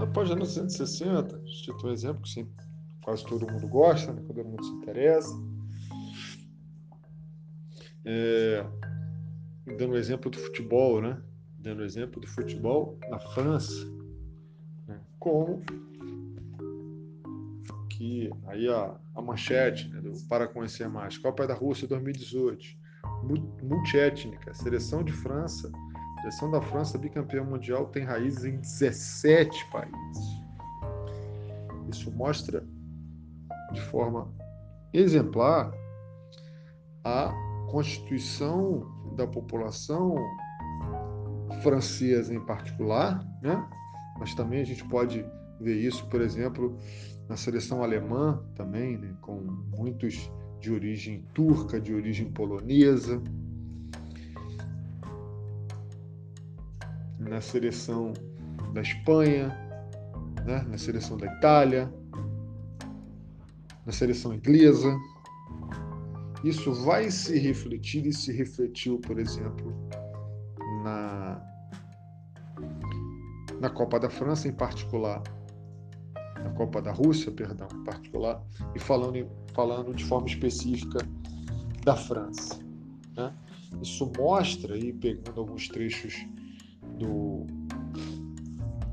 Na página 160, cito um exemplo que sim, quase todo mundo gosta, né, todo mundo se interessa. É, dando o exemplo do futebol, né? Dando o exemplo do futebol na França. Né? Como que aí a, a manchete né, do, para conhecer mais, Copa da Rússia 2018, multiétnica, seleção de França, seleção da França bicampeã mundial tem raízes em 17 países. Isso mostra de forma exemplar a constituição da população francesa em particular, né? mas também a gente pode ver isso, por exemplo, na seleção alemã também, né? com muitos de origem turca, de origem polonesa. Na seleção da Espanha, né? na seleção da Itália, na seleção inglesa. Isso vai se refletir e se refletiu, por exemplo, na, na Copa da França em particular, na Copa da Rússia, perdão, em particular, e falando, falando de forma específica da França. Né? Isso mostra, aí pegando alguns trechos do,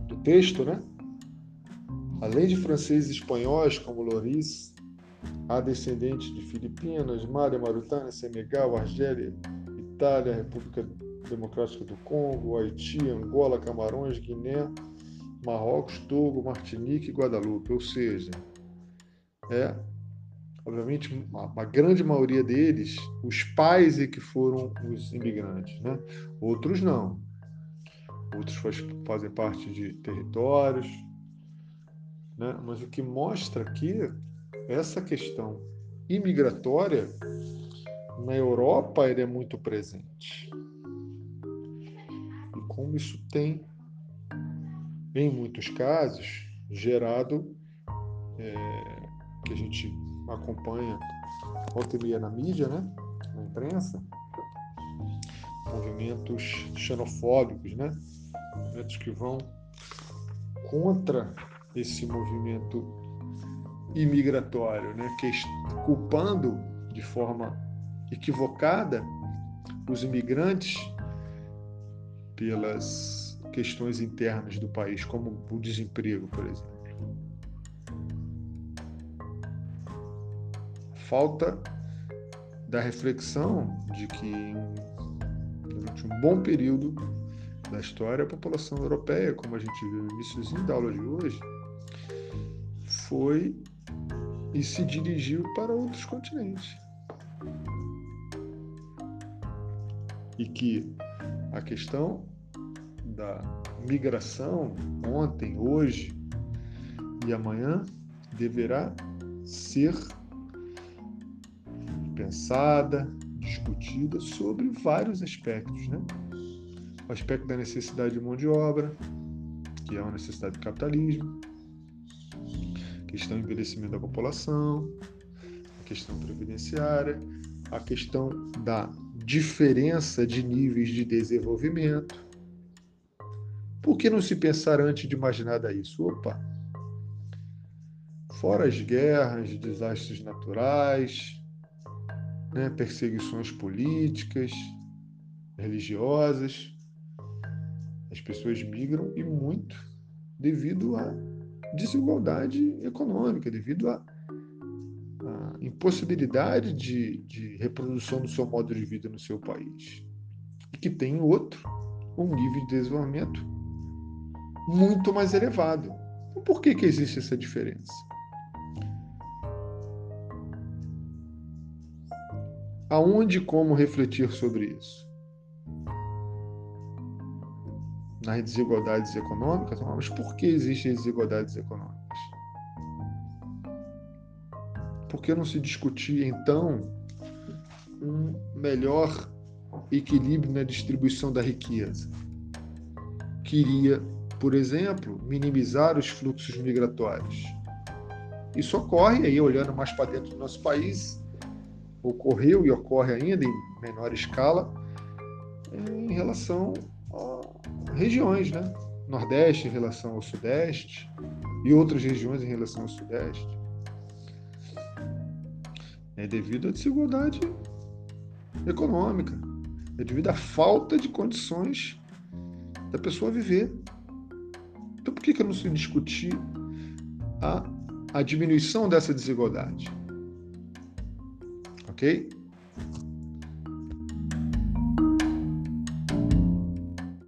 do texto, né? além de franceses e espanhóis como Loris, Há descendentes de Filipinas, Mali, Mauritânia, Senegal, Argélia, Itália, República Democrática do Congo, Haiti, Angola, Camarões, Guiné, Marrocos, Togo, Martinique e Guadalupe. Ou seja, é, obviamente, uma, grande maioria deles, os pais é que foram os imigrantes, né? Outros não. Outros fazem parte de territórios, né? Mas o que mostra aqui essa questão imigratória na Europa ele é muito presente. E como isso tem, em muitos casos, gerado, é, que a gente acompanha volta na mídia, né? na imprensa, movimentos xenofóbicos, né? Movimentos que vão contra esse movimento imigratório, né? que, culpando de forma equivocada os imigrantes pelas questões internas do país, como o desemprego, por exemplo. Falta da reflexão de que durante um bom período da história a população europeia, como a gente viu no início da aula de hoje, foi e se dirigiu para outros continentes. E que a questão da migração, ontem, hoje e amanhã, deverá ser pensada, discutida sobre vários aspectos, né? O aspecto da necessidade de mão de obra, que é uma necessidade do capitalismo, questão do envelhecimento da população, a questão previdenciária, a questão da diferença de níveis de desenvolvimento. Por que não se pensar antes de mais nada isso? Opa! Fora as guerras, desastres naturais, né, perseguições políticas, religiosas, as pessoas migram e muito devido a desigualdade econômica, devido à, impossibilidade de, de reprodução do seu modo de vida no seu país. E que tem outro, um nível de desenvolvimento muito mais elevado. Então, por que, que existe essa diferença? Aonde e como refletir sobre isso? Nas desigualdades econômicas, mas por que existem desigualdades econômicas? Por que não se discutir, então, um melhor equilíbrio na distribuição da riqueza? Queria, por exemplo, minimizar os fluxos migratórios. Isso ocorre, aí olhando mais para dentro do nosso país, ocorreu e ocorre ainda em menor escala em relação regiões, né? Nordeste em relação ao Sudeste e outras regiões em relação ao Sudeste? É devido à desigualdade econômica, é devido à falta de condições da pessoa viver. Então, por que, que eu não se discutir a, a diminuição dessa desigualdade? Ok?